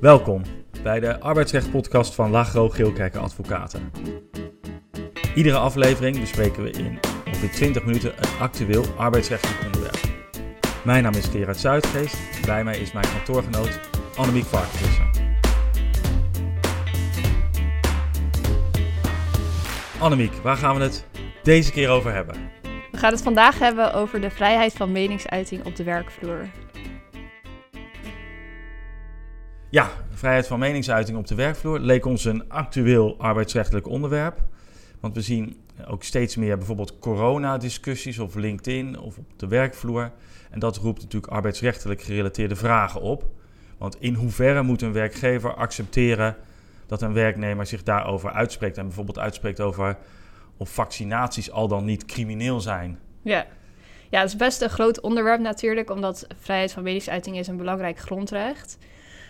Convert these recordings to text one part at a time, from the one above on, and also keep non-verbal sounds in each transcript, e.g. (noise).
Welkom bij de arbeidsrecht-podcast van Lagro Geelkerken Advocaten. Iedere aflevering bespreken we in ongeveer 20 minuten een actueel arbeidsrechtelijk onderwerp. Mijn naam is Gerard Zuidgeest. Bij mij is mijn kantoorgenoot Annemiek Varkenvisser. Annemiek, waar gaan we het deze keer over hebben? We gaan het vandaag hebben over de vrijheid van meningsuiting op de werkvloer. Ja, vrijheid van meningsuiting op de werkvloer leek ons een actueel arbeidsrechtelijk onderwerp. Want we zien ook steeds meer bijvoorbeeld coronadiscussies of LinkedIn of op de werkvloer. En dat roept natuurlijk arbeidsrechtelijk gerelateerde vragen op. Want in hoeverre moet een werkgever accepteren dat een werknemer zich daarover uitspreekt en bijvoorbeeld uitspreekt over of vaccinaties al dan niet crimineel zijn? Ja. Ja, het is best een groot onderwerp natuurlijk, omdat vrijheid van meningsuiting is een belangrijk grondrecht.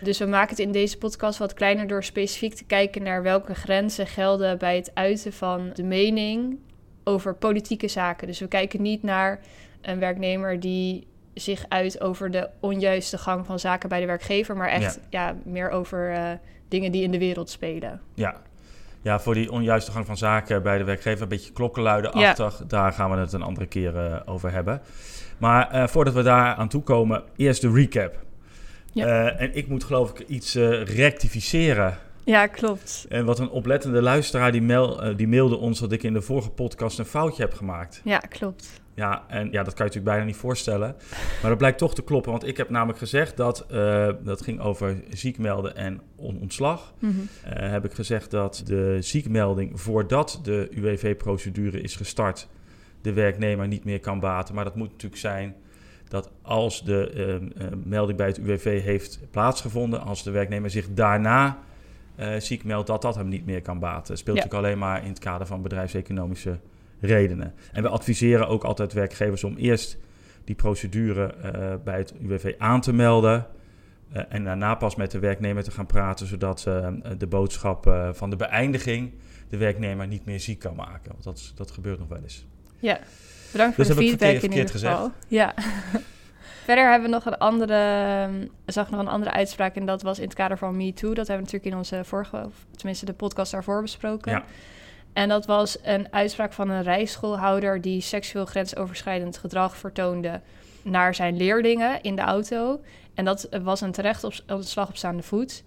Dus we maken het in deze podcast wat kleiner door specifiek te kijken naar welke grenzen gelden bij het uiten van de mening over politieke zaken. Dus we kijken niet naar een werknemer die zich uit over de onjuiste gang van zaken bij de werkgever, maar echt ja. meer over uh, dingen die in de wereld spelen. Ja. Ja, voor die onjuiste gang van zaken bij de werkgever, een beetje klokkenluidenachtig, ja. daar gaan we het een andere keer uh, over hebben. Maar uh, voordat we daar aan toe komen, eerst de recap. Ja. Uh, en ik moet geloof ik iets rectificeren. Ja, klopt. En wat een oplettende luisteraar die, mail, die mailde ons dat ik in de vorige podcast een foutje heb gemaakt. Ja, klopt. Ja, en ja, dat kan je natuurlijk bijna niet voorstellen. Maar dat blijkt toch te kloppen. Want ik heb namelijk gezegd dat, uh, dat ging over ziekmelden en on ontslag. Mm -hmm. uh, heb ik gezegd dat de ziekmelding voordat de UWV-procedure is gestart, de werknemer niet meer kan baten. Maar dat moet natuurlijk zijn dat als de uh, melding bij het UWV heeft plaatsgevonden, als de werknemer zich daarna ziek meldt, dat dat hem niet meer kan baten. Dat speelt ja. natuurlijk alleen maar in het kader van bedrijfseconomische redenen. En we adviseren ook altijd werkgevers om eerst die procedure uh, bij het UWV aan te melden. Uh, en daarna pas met de werknemer te gaan praten, zodat uh, de boodschap van de beëindiging de werknemer niet meer ziek kan maken. Want dat, dat gebeurt nog wel eens. Ja, bedankt voor dus de feedback verkeerd, in ieder gezegd. geval. Ja. (laughs) Verder hebben we nog een andere, zag nog een andere uitspraak en dat was in het kader van MeToo. Dat hebben we natuurlijk in onze vorige, tenminste de podcast daarvoor besproken. Ja. En dat was een uitspraak van een rijschoolhouder die seksueel grensoverschrijdend gedrag vertoonde naar zijn leerlingen in de auto. En dat was een terecht op, op de slag op staande voet.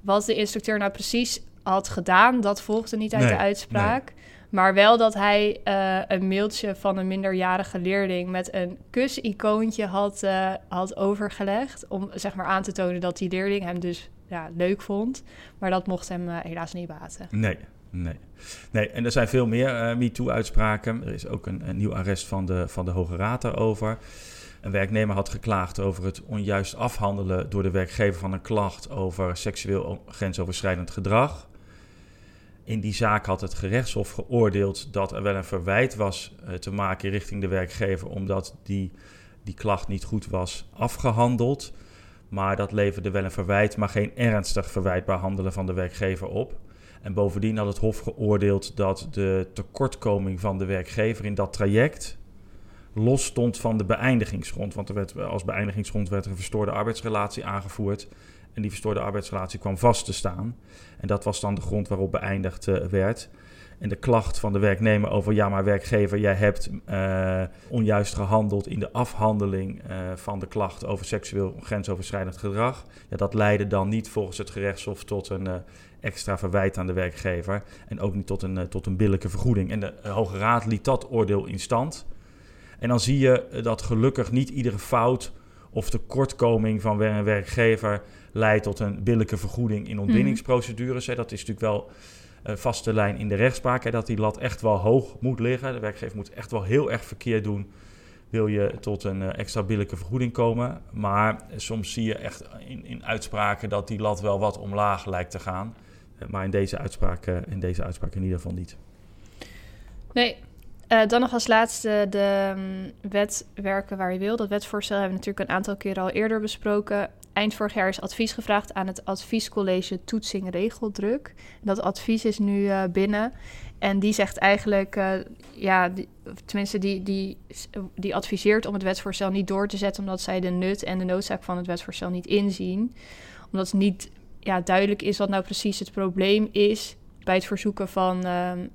Wat de instructeur nou precies had gedaan, dat volgde niet uit Nee, de uitspraak. Maar wel dat hij uh, een mailtje van een minderjarige leerling met een kusicoontje had, uh, had overgelegd. Om zeg maar aan te tonen dat die leerling hem dus ja, leuk vond. Maar dat mocht hem uh, helaas niet baten. Nee, Nee. nee, en er zijn veel meer MeToo-uitspraken. Er is ook een, een, nieuw arrest van de, van de Hoge Raad daarover. Een werknemer had geklaagd over het onjuist afhandelen door de werkgever van een klacht over seksueel grensoverschrijdend gedrag. In die zaak had het gerechtshof geoordeeld dat er wel een verwijt was uh, te maken richting de werkgever, omdat die, die klacht niet goed was afgehandeld. Maar dat leverde wel een verwijt, maar geen ernstig verwijtbaar handelen van de werkgever op. En bovendien had het Hof geoordeeld dat de tekortkoming van de werkgever in dat traject los stond van de beëindigingsgrond. Want er werd, als beëindigingsgrond werd er een verstoorde arbeidsrelatie aangevoerd. En die verstoorde arbeidsrelatie kwam vast te staan. En dat was dan de grond waarop beëindigd uh, werd. En de klacht van de werknemer over, ja maar werkgever, jij hebt uh, onjuist gehandeld in de afhandeling uh, van de klacht over seksueel grensoverschrijdend gedrag. Ja, dat leidde dan niet volgens het gerechtshof tot een extra verwijt aan de werkgever en ook niet tot een, tot een billijke vergoeding. En de Hoge Raad liet dat oordeel in stand. En dan zie je dat gelukkig niet iedere fout of tekortkoming van een werkgever leidt tot een billijke vergoeding in ontbindingsprocedures. Mm. Dat is natuurlijk wel uh, vaste lijn in de rechtspraak. Hè, dat die lat echt wel hoog moet liggen. De werkgever moet echt wel heel erg verkeerd doen. Wil je tot een uh, extra billijke vergoeding komen. Maar soms zie je echt in, in, uitspraken dat die lat wel wat omlaag lijkt te gaan. Maar in deze, uitspraak, in deze uitspraak in ieder geval niet. Nee. dan nog als laatste de um, wet werken waar je wil. Dat wetsvoorstel hebben we natuurlijk een aantal keren al eerder besproken eind vorig jaar is advies gevraagd aan het adviescollege toetsing regeldruk. Dat advies is nu uh, binnen. En die zegt eigenlijk, uh, ja, tenminste, die, die, die adviseert om het wetsvoorstel niet door te zetten, omdat zij de nut en de noodzaak van het wetsvoorstel niet inzien. Omdat ze niet ja, duidelijk is wat nou precies het probleem is bij het verzoeken van ehm,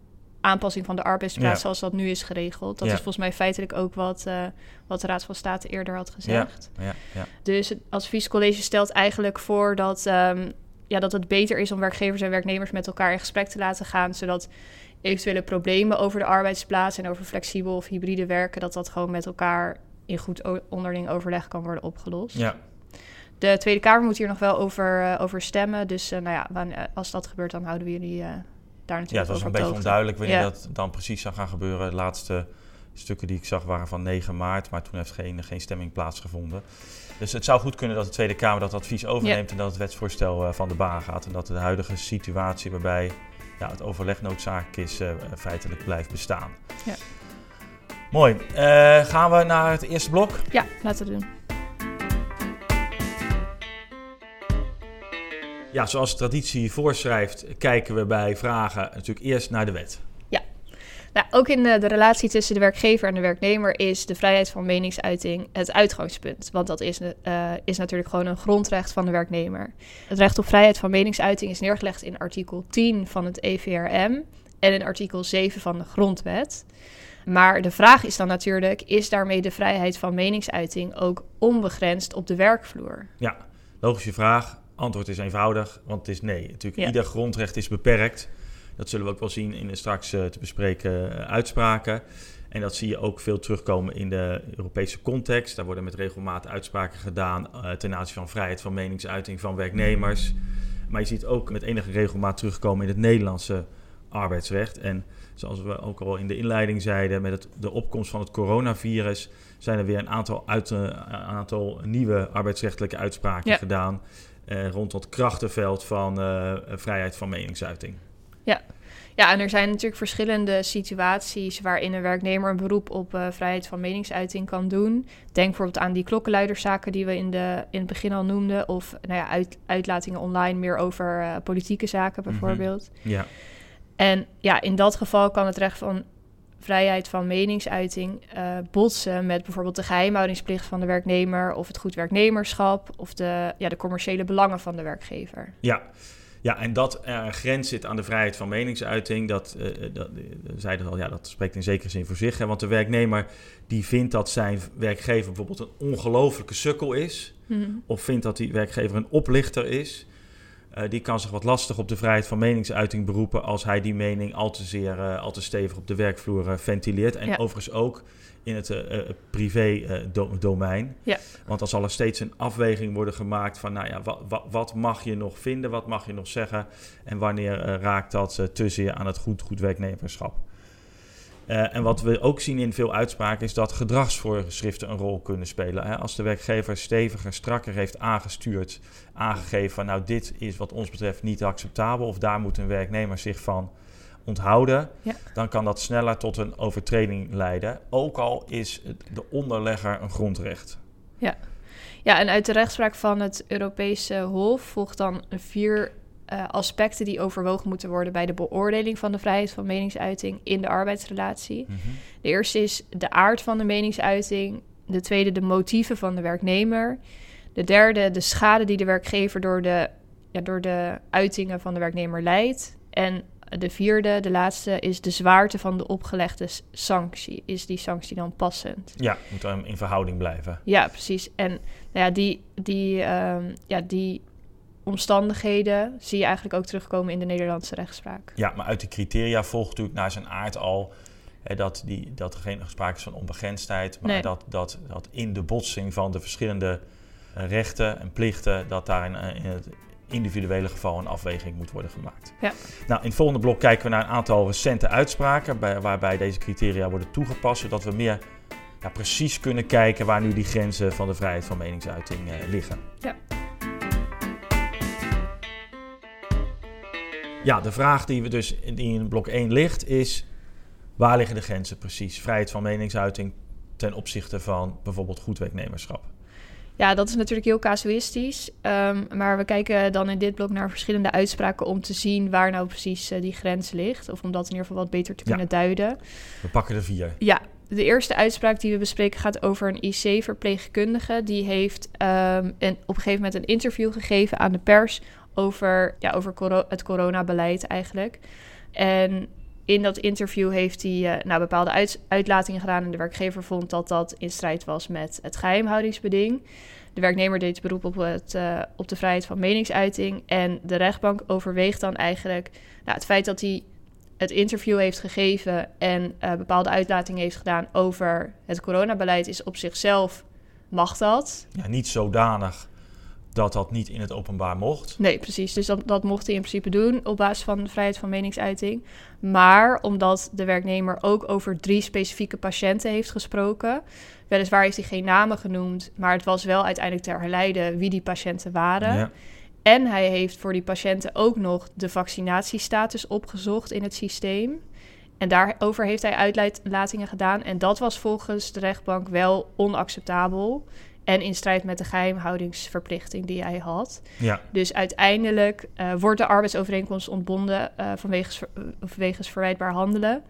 aanpassing van de arbeidsplaats Ja. zoals dat nu is geregeld. Dat Ja. is volgens mij feitelijk ook wat, eh, wat de Raad van State eerder had gezegd. Ja, ja. Dus het adviescollege stelt eigenlijk voor dat, ehm, ja, dat het beter is om werkgevers en werknemers met elkaar in gesprek te laten gaan, zodat eventuele problemen over de arbeidsplaats en over flexibel of hybride werken, dat dat gewoon met elkaar in goed onderling overleg kan worden opgelost. ja. De Tweede Kamer moet hier nog wel over, eh, over stemmen. Dus eh, nou ja, als dat gebeurt, dan houden we jullie daar natuurlijk Ja, het was een beetje onduidelijk wanneer Ja. dat dan precies zou gaan gebeuren. De laatste stukken die ik zag waren van 9 maart, maar toen heeft geen, geen stemming plaatsgevonden. Dus het zou goed kunnen dat de Tweede Kamer dat advies overneemt en dat het wetsvoorstel eh, van de baan gaat. En dat de huidige situatie waarbij ja, het overleg noodzakelijk is, eh, feitelijk blijft bestaan. Ja. Mooi. Eh, gaan we naar het eerste blok? Ja, laten we doen. Ja, zoals traditie voorschrijft, kijken we bij vragen natuurlijk eerst naar de wet. Nou, ook in de, de relatie tussen de werkgever en de werknemer is de vrijheid van meningsuiting het uitgangspunt. Want dat is, eh, is natuurlijk gewoon een grondrecht van de werknemer. Het recht op vrijheid van meningsuiting is neergelegd in artikel 10 van het EVRM en in artikel 7 van de Grondwet. Maar de vraag is dan natuurlijk, is daarmee de vrijheid van meningsuiting ook onbegrensd op de werkvloer? Ja, logische vraag. Antwoord is eenvoudig, want het is nee. Natuurlijk, Ja. ieder grondrecht is beperkt. Dat zullen we ook wel zien in de straks eh, te bespreken eh, uitspraken. En dat zie je ook veel terugkomen in de Europese context. Daar worden met regelmaat uitspraken gedaan eh, ten aanzien van vrijheid van meningsuiting van werknemers. Maar je ziet ook met enige regelmaat terugkomen in het Nederlandse arbeidsrecht. En zoals we ook al in de inleiding zeiden, met het, de opkomst van het coronavirus zijn er weer een aantal, uit, een aantal nieuwe arbeidsrechtelijke uitspraken Ja. gedaan rond dat krachtenveld van eh, vrijheid van meningsuiting. Ja, en er zijn natuurlijk verschillende situaties waarin een werknemer een beroep op eh, vrijheid van meningsuiting kan doen. Denk bijvoorbeeld aan die klokkenluiderszaken die we in, de, in het begin al noemden. Of nou ja, uit, uitlatingen online meer over eh, politieke zaken bijvoorbeeld. Ja, En ja, in dat geval kan het recht van vrijheid van meningsuiting eh, botsen met bijvoorbeeld de geheimhoudingsplicht van de werknemer of het goed werknemerschap of de, ja, de commerciële belangen van de werkgever. ja. Ja, en dat er een grens zit aan de vrijheid van meningsuiting, dat, eh, dat zeiden al, ja, dat spreekt in zekere zin voor zich. Hè, want de werknemer die vindt dat zijn werkgever bijvoorbeeld een ongelofelijke sukkel is, of vindt dat die werkgever een oplichter is, eh, die kan zich wat lastig op de vrijheid van meningsuiting beroepen als hij die mening al te zeer, eh, al te stevig op de werkvloer eh, ventileert. En Ja. overigens ook in het privé-domein. Ja. Want dan zal er steeds een afweging worden gemaakt van, nou ja, wat, mag je nog vinden, wat mag je nog zeggen en wanneer raakt dat te zeer aan het goed, goed werknemerschap. Eh, en wat we ook zien in veel uitspraken is dat gedragsvoorschriften een rol kunnen spelen. Hè? Als de werkgever steviger, strakker heeft aangestuurd, aangegeven van nou dit is wat ons betreft niet acceptabel of daar moet een werknemer zich van onthouden, Ja. dan kan dat sneller tot een overtreding leiden. Ook al is de onderlegger een grondrecht. Ja, en uit de rechtspraak van het Europese Hof volgt dan vier eh, aspecten die overwogen moeten worden bij de beoordeling van de vrijheid van meningsuiting in de arbeidsrelatie. De eerste is de aard van de meningsuiting. De tweede de motieven van de werknemer. De derde de schade die de werkgever door de, ja, door de uitingen van de werknemer leidt. En de vierde, de laatste, is de zwaarte van de opgelegde sanctie. Is die sanctie dan passend? Ja, moet dan in verhouding blijven. Ja, precies. En nou ja, die, die, ehm, ja, die omstandigheden zie je eigenlijk ook terugkomen in de Nederlandse rechtspraak. Ja, maar uit die criteria volgt natuurlijk naar zijn aard al hè, dat, die, dat er geen sprake is van onbegrensdheid, maar Nee. dat, dat, dat in de botsing van de verschillende eh, rechten en plichten, dat daar in, in het individuele geval een afweging moet worden gemaakt. Ja. Nou, in het volgende blok kijken we naar een aantal recente uitspraken bij, waarbij deze criteria worden toegepast, zodat we meer ja, precies kunnen kijken waar nu die grenzen van de vrijheid van meningsuiting eh, liggen. Ja. Ja, de vraag die we dus die in blok 1 ligt is: waar liggen de grenzen precies? Vrijheid van meningsuiting ten opzichte van bijvoorbeeld goed werknemerschap. Ja, dat is natuurlijk heel casuïstisch. Ehm, maar we kijken dan in dit blok naar verschillende uitspraken om te zien waar nou precies eh, die grens ligt. Of om dat in ieder geval wat beter te Ja. kunnen duiden. We pakken er vier. Ja, de eerste uitspraak die we bespreken gaat over een IC-verpleegkundige. Die heeft een, op een gegeven moment een interview gegeven aan de pers over, ja, over het coronabeleid eigenlijk. En in dat interview heeft hij uh, nou, bepaalde uit uitlatingen gedaan. En de werkgever vond dat dat in strijd was met het geheimhoudingsbeding. De werknemer deed beroep op, het, uh, op de vrijheid van meningsuiting. En de rechtbank overweegt dan eigenlijk nou, het feit dat hij het interview heeft gegeven en uh, bepaalde uitlatingen heeft gedaan over het coronabeleid, is op zichzelf mag dat. Ja, niet zodanig dat dat niet in het openbaar mocht. Nee, precies. Dus dat, dat mocht hij in principe doen op basis van de vrijheid van meningsuiting. Maar omdat de werknemer ook over drie specifieke patiënten heeft gesproken. Weliswaar heeft hij geen namen genoemd, maar het was wel uiteindelijk te herleiden wie die patiënten waren. Ja. En hij heeft voor die patiënten ook nog de vaccinatiestatus opgezocht in het systeem. En daarover heeft hij uitlatingen gedaan. En dat was volgens de rechtbank wel onacceptabel. En in strijd met de geheimhoudingsverplichting die hij had. Ja. Dus uiteindelijk uh, wordt de arbeidsovereenkomst ontbonden uh, vanwege, vanwege verwijtbaar handelen.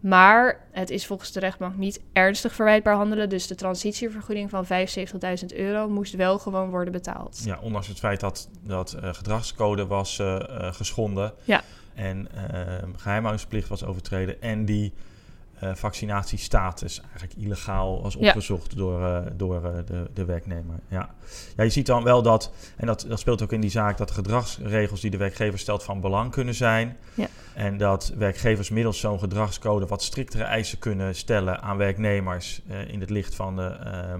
Maar het is volgens de rechtbank niet ernstig verwijtbaar handelen. Dus de transitievergoeding van 75.000 euro moest wel gewoon worden betaald. Ja, ondanks het feit dat, dat uh, gedragscode was geschonden. Ja. En geheimhoudingsplicht was overtreden. En die vaccinatiestatus eigenlijk illegaal was opgezocht ja. door, door de, de werknemer. Ja. ja, je ziet dan wel dat, en dat, dat speelt ook in die zaak, dat de gedragsregels die de werkgever stelt van belang kunnen zijn. Ja. En dat werkgevers middels zo'n gedragscode wat striktere eisen kunnen stellen aan werknemers in het licht van de uh,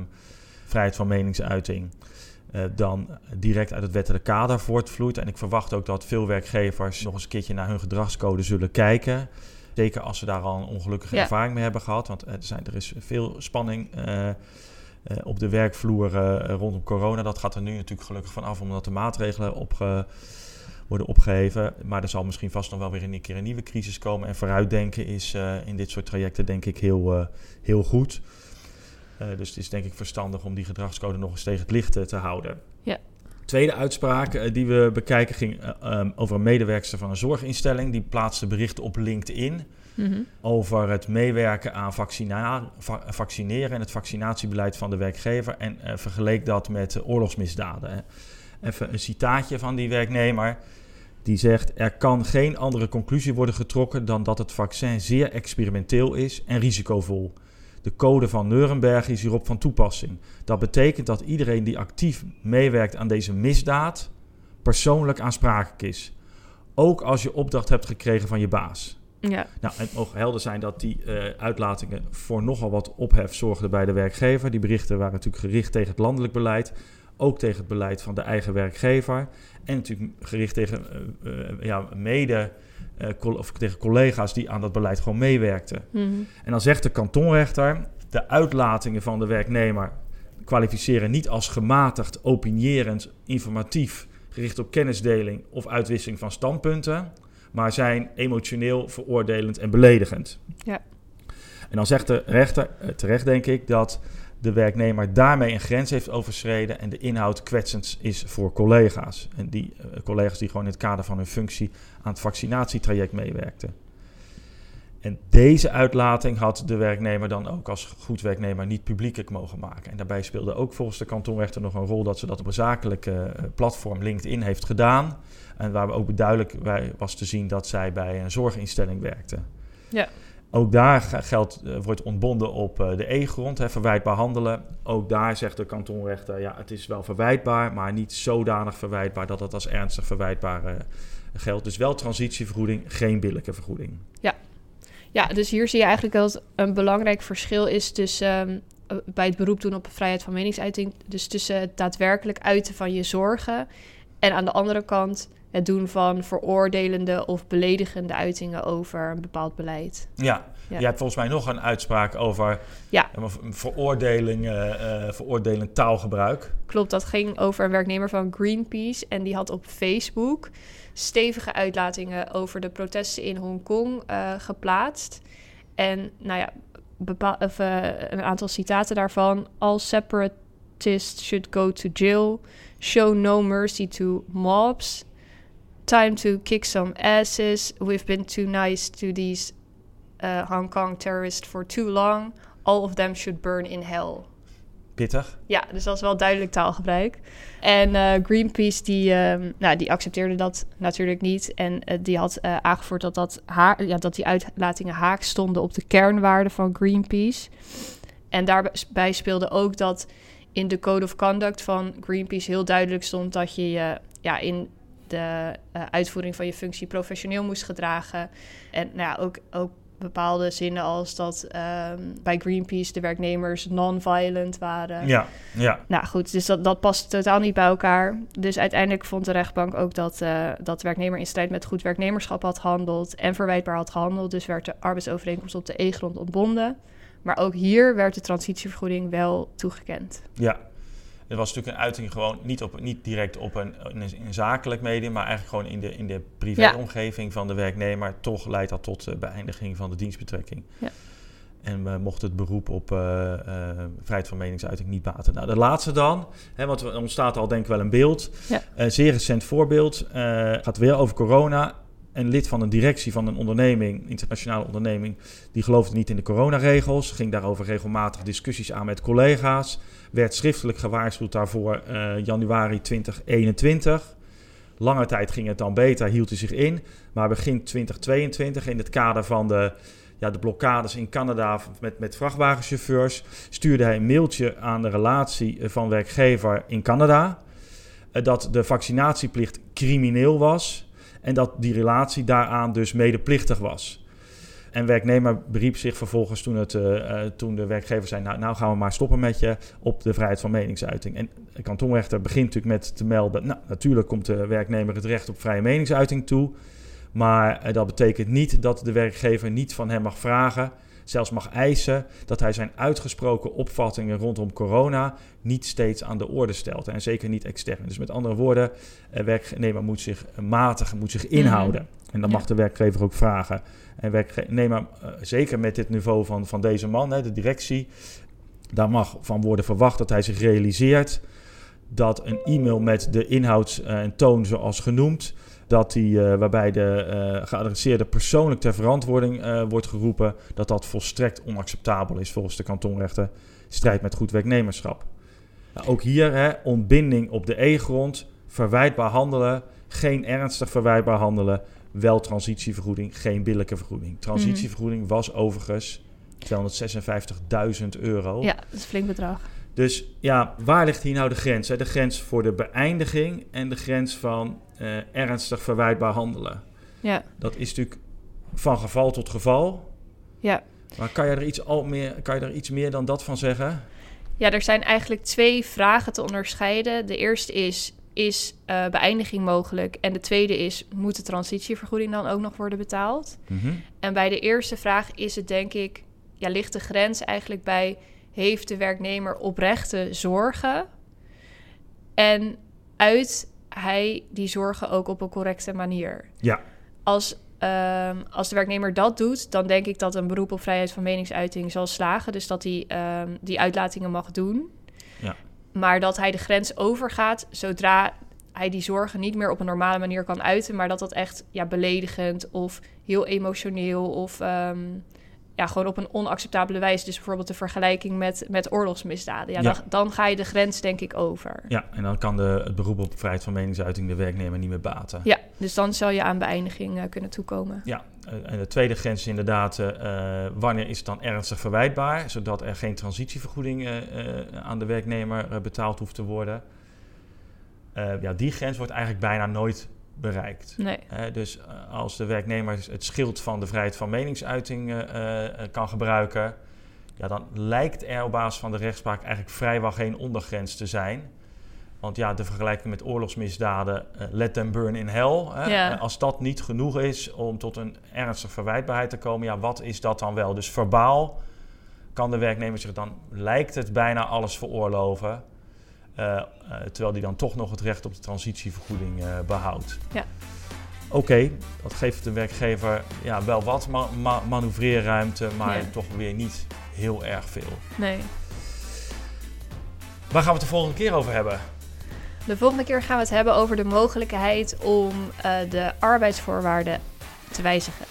vrijheid van meningsuiting. Uh, dan direct uit het wettelijk kader voortvloeit. En ik verwacht ook dat veel werkgevers nog eens een keertje naar hun gedragscode zullen kijken. Zeker als ze daar al een ongelukkige ja. ervaring mee hebben gehad. Want er, zijn, er is veel spanning op de werkvloer rondom corona. Dat gaat er nu natuurlijk gelukkig van af, omdat de maatregelen opge worden opgeheven. Maar er zal misschien vast nog wel weer een keer een nieuwe crisis komen. En vooruitdenken is in dit soort trajecten denk ik heel, heel goed. Dus het is denk ik verstandig om die gedragscode nog eens tegen het licht te houden. Ja. Tweede uitspraak die we bekijken ging um, over een medewerkster van een zorginstelling. Die plaatste berichten op LinkedIn mm -hmm. over het meewerken aan vaccina va vaccineren en het vaccinatiebeleid van de werkgever. En vergeleek dat met oorlogsmisdaden. Even een citaatje van die werknemer. Die zegt: Er kan geen andere conclusie worden getrokken dan dat het vaccin zeer experimenteel is en risicovol. De code van Nuremberg is hierop van toepassing. Dat betekent dat iedereen die actief meewerkt aan deze misdaad persoonlijk aansprakelijk is. Ook als je opdracht hebt gekregen van je baas. Ja. Nou, het mogen helder zijn dat die uh, uitlatingen voor nogal wat ophef zorgden bij de werkgever. Die berichten waren natuurlijk gericht tegen het landelijk beleid ook tegen het beleid van de eigen werkgever. En natuurlijk gericht tegen uh, uh, ja, mede uh, of tegen collega's die aan dat beleid gewoon meewerkten. Mm -hmm. En dan zegt de kantonrechter: de uitlatingen van de werknemer kwalificeren niet als gematigd, opinierend, informatief, gericht op kennisdeling of uitwisseling van standpunten, maar zijn emotioneel, veroordelend en beledigend. Ja. En dan zegt de rechter, terecht denk ik, dat de werknemer daarmee een grens heeft overschreden en de inhoud kwetsend is voor collega's. En die uh, collega's die gewoon in het kader van hun functie aan het vaccinatietraject meewerkten. En deze uitlating had de werknemer dan ook als goed werknemer niet publiekelijk mogen maken. En daarbij speelde ook volgens de kantonrechter nog een rol dat ze dat op een zakelijke platform LinkedIn heeft gedaan. En waar ook duidelijk bij was te zien dat zij bij een zorginstelling werkte. Ja. Ook daar geldt, uh, wordt ontbonden op uh, de E-grond, verwijtbaar handelen. Ook daar zegt de kantonrechter, ja, het is wel verwijtbaar, maar niet zodanig verwijtbaar dat het als ernstig verwijtbaar uh, geldt. Dus wel transitievergoeding, geen billijke vergoeding. Ja. ja, dus hier zie je eigenlijk dat een belangrijk verschil is tussen um, bij het beroep doen op vrijheid van meningsuiting, dus tussen het daadwerkelijk uiten van je zorgen en aan de andere kant het doen van veroordelende of beledigende uitingen over een bepaald beleid. Ja, ja. je hebt volgens mij nog een uitspraak over ja. veroordeling, uh, uh, veroordelend taalgebruik. Klopt, dat ging over een werknemer van Greenpeace en die had op Facebook stevige uitlatingen over de protesten in Hongkong uh, geplaatst. En nou ja, bepaal, of, een aantal citaten daarvan. All separatists should go to jail. Show no mercy to mobs time to kick some asses. We've been too nice to these uh, Hong Kong terrorists for too long. All of them should burn in hell. pittig. Ja, dus dat is wel duidelijk taalgebruik. En uh, Greenpeace die, uh, nou, die accepteerde dat natuurlijk niet. En uh, die had aangevoerd dat, dat, haar, ja, dat die uitlatingen haak stonden op de kernwaarden van Greenpeace. En daarbij speelde ook dat in de Code of Conduct van Greenpeace heel duidelijk stond dat je je ja, in de uitvoering van je functie professioneel moest gedragen. En nou ja, ook, ook bepaalde zinnen als dat um, bij Greenpeace de werknemers non-violent waren. Ja, ja. Nou goed, dus dat, dat past totaal niet bij elkaar. Dus uiteindelijk vond de rechtbank ook dat, uh, dat de werknemer in strijd met goed werknemerschap had gehandeld en verwijtbaar had gehandeld. Dus werd de arbeidsovereenkomst op de E-grond ontbonden. Maar ook hier werd de transitievergoeding wel toegekend. Ja, het was natuurlijk een uiting gewoon niet, op, niet direct op een, een, een zakelijk medium, maar eigenlijk gewoon in de, in de privéomgeving van de werknemer. Toch leidt dat tot uh, beëindiging van de dienstbetrekking. Ja. En we mochten het beroep op uh, uh, vrijheid van meningsuiting niet baten. Nou, de laatste dan, hè, want er ontstaat al denk ik wel een beeld. Ja. zeer recent voorbeeld, gaat weer over corona. Een lid van een directie van een onderneming, internationale onderneming, die geloofde niet in de coronaregels. Ging daarover regelmatig discussies aan met collega's werd schriftelijk gewaarschuwd daarvoor uh, januari 2021. Lange tijd ging het dan beter, hield hij zich in. Maar begin 2022, in het kader van de, ja, de blokkades in Canada met, met vrachtwagenchauffeurs, stuurde hij een mailtje aan de relatie van werkgever in Canada. Uh, dat de vaccinatieplicht crimineel was en dat die relatie daaraan dus medeplichtig was. En werknemer beriep zich vervolgens toen, het, uh, toen de werkgever zei... Nou, nou gaan we maar stoppen met je op de vrijheid van meningsuiting. En de kantonrechter begint natuurlijk met te melden... nou, natuurlijk komt de werknemer het recht op vrije meningsuiting toe... maar uh, dat betekent niet dat de werkgever niet van hem mag vragen zelfs mag eisen dat hij zijn uitgesproken opvattingen rondom corona niet steeds aan de orde stelt. En zeker niet extern. Dus met andere woorden, een werknemer moet zich matig, moet zich inhouden. Mhm. En dan mag de werkgever ook vragen. En werknemer, uh, zeker met dit niveau van, van deze man, hè, de directie, daar mag van worden verwacht dat hij zich realiseert dat een e-mail met de inhoud en toon zoals genoemd, dat die, uh, waarbij de uh, geadresseerde persoonlijk ter verantwoording uh, wordt geroepen, dat dat volstrekt onacceptabel is volgens de kantonrechter, strijd met goed werknemerschap. Nou, ook hier hè, ontbinding op de E-grond, verwijtbaar handelen, geen ernstig verwijtbaar handelen, wel transitievergoeding, geen billijke vergoeding. Transitievergoeding was overigens 256.000 euro. Ja, dat is een flink bedrag. Dus ja, waar ligt hier nou de grens? Hè? De grens voor de beëindiging en de grens van uh, ernstig verwijtbaar handelen. Ja. Dat is natuurlijk van geval tot geval. Ja. Maar kan je er iets, al meer, kan je er iets meer dan dat van zeggen? Ja, er zijn eigenlijk twee vragen te onderscheiden. De eerste is, is uh, beëindiging mogelijk? En de tweede is, moet de transitievergoeding dan ook nog worden betaald? Mm -hmm. En bij de eerste vraag is het denk ik, ja, ligt de grens eigenlijk bij, heeft de werknemer oprechte zorgen? En uit hij die zorgen ook op een correcte manier. Ja. Als, um, als de werknemer dat doet, dan denk ik dat een beroep op vrijheid van meningsuiting zal slagen. Dus dat hij um, die uitlatingen mag doen. Ja. Maar dat hij de grens overgaat zodra hij die zorgen niet meer op een normale manier kan uiten, maar dat dat echt ja, beledigend of heel emotioneel of um, ja, gewoon op een onacceptabele wijze. Dus bijvoorbeeld de vergelijking met, met oorlogsmisdaden. Ja, Ja. Dan, dan ga je de grens denk ik over. Ja, en dan kan de, het beroep op vrijheid van meningsuiting de werknemer niet meer baten. Ja, dus dan zal je aan beëindiging uh, kunnen toekomen. Ja, uh, en de tweede grens is inderdaad, uh, wanneer is het dan ernstig verwijtbaar, zodat er geen transitievergoeding aan de werknemer betaald hoeft te worden. ja, die grens wordt eigenlijk bijna nooit bereikt. Nee. Uh, dus uh, als de werknemer het schild van de vrijheid van meningsuiting uh, kan gebruiken, ja, dan lijkt er op basis van de rechtspraak eigenlijk vrijwel geen ondergrens te zijn. Want ja, de vergelijking met oorlogsmisdaden, let them burn in hell. Hè? Ja. Als dat niet genoeg is om tot een ernstige verwijtbaarheid te komen, ja, wat is dat dan wel? Dus verbaal kan de werknemer zich dan, lijkt het bijna alles veroorloven. Uh, uh, terwijl die dan toch nog het recht op de transitievergoeding uh, behoudt. Ja. Oké, okay, dat geeft de werkgever ja, wel wat ma ma manoeuvreerruimte, maar Ja. toch weer niet heel erg veel. Nee. Waar gaan we het de volgende keer over hebben? De volgende keer gaan we het hebben over de mogelijkheid om uh, de arbeidsvoorwaarden te wijzigen.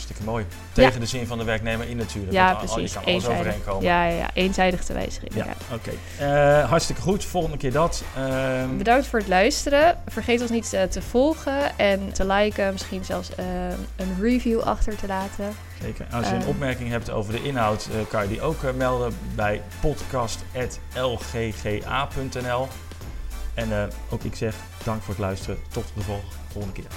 Hartstikke mooi. Tegen de zin van de werknemer in natuurlijk. Ja, want al- precies. Je kan alles overeenkomen. Ja, ja, ja, eenzijdig te wijzigen. Ja, oké. Eh, hartstikke goed. Volgende keer dat. Ehm, Bedankt voor het luisteren. Vergeet ons niet eh, te volgen en te liken. Misschien zelfs eh, een review achter te laten. Zeker. Als je een opmerking hebt over de inhoud, kan je die ook melden bij podcast.lgga.nl. En ook ik zeg dank voor het luisteren. Tot de vol- volgende keer.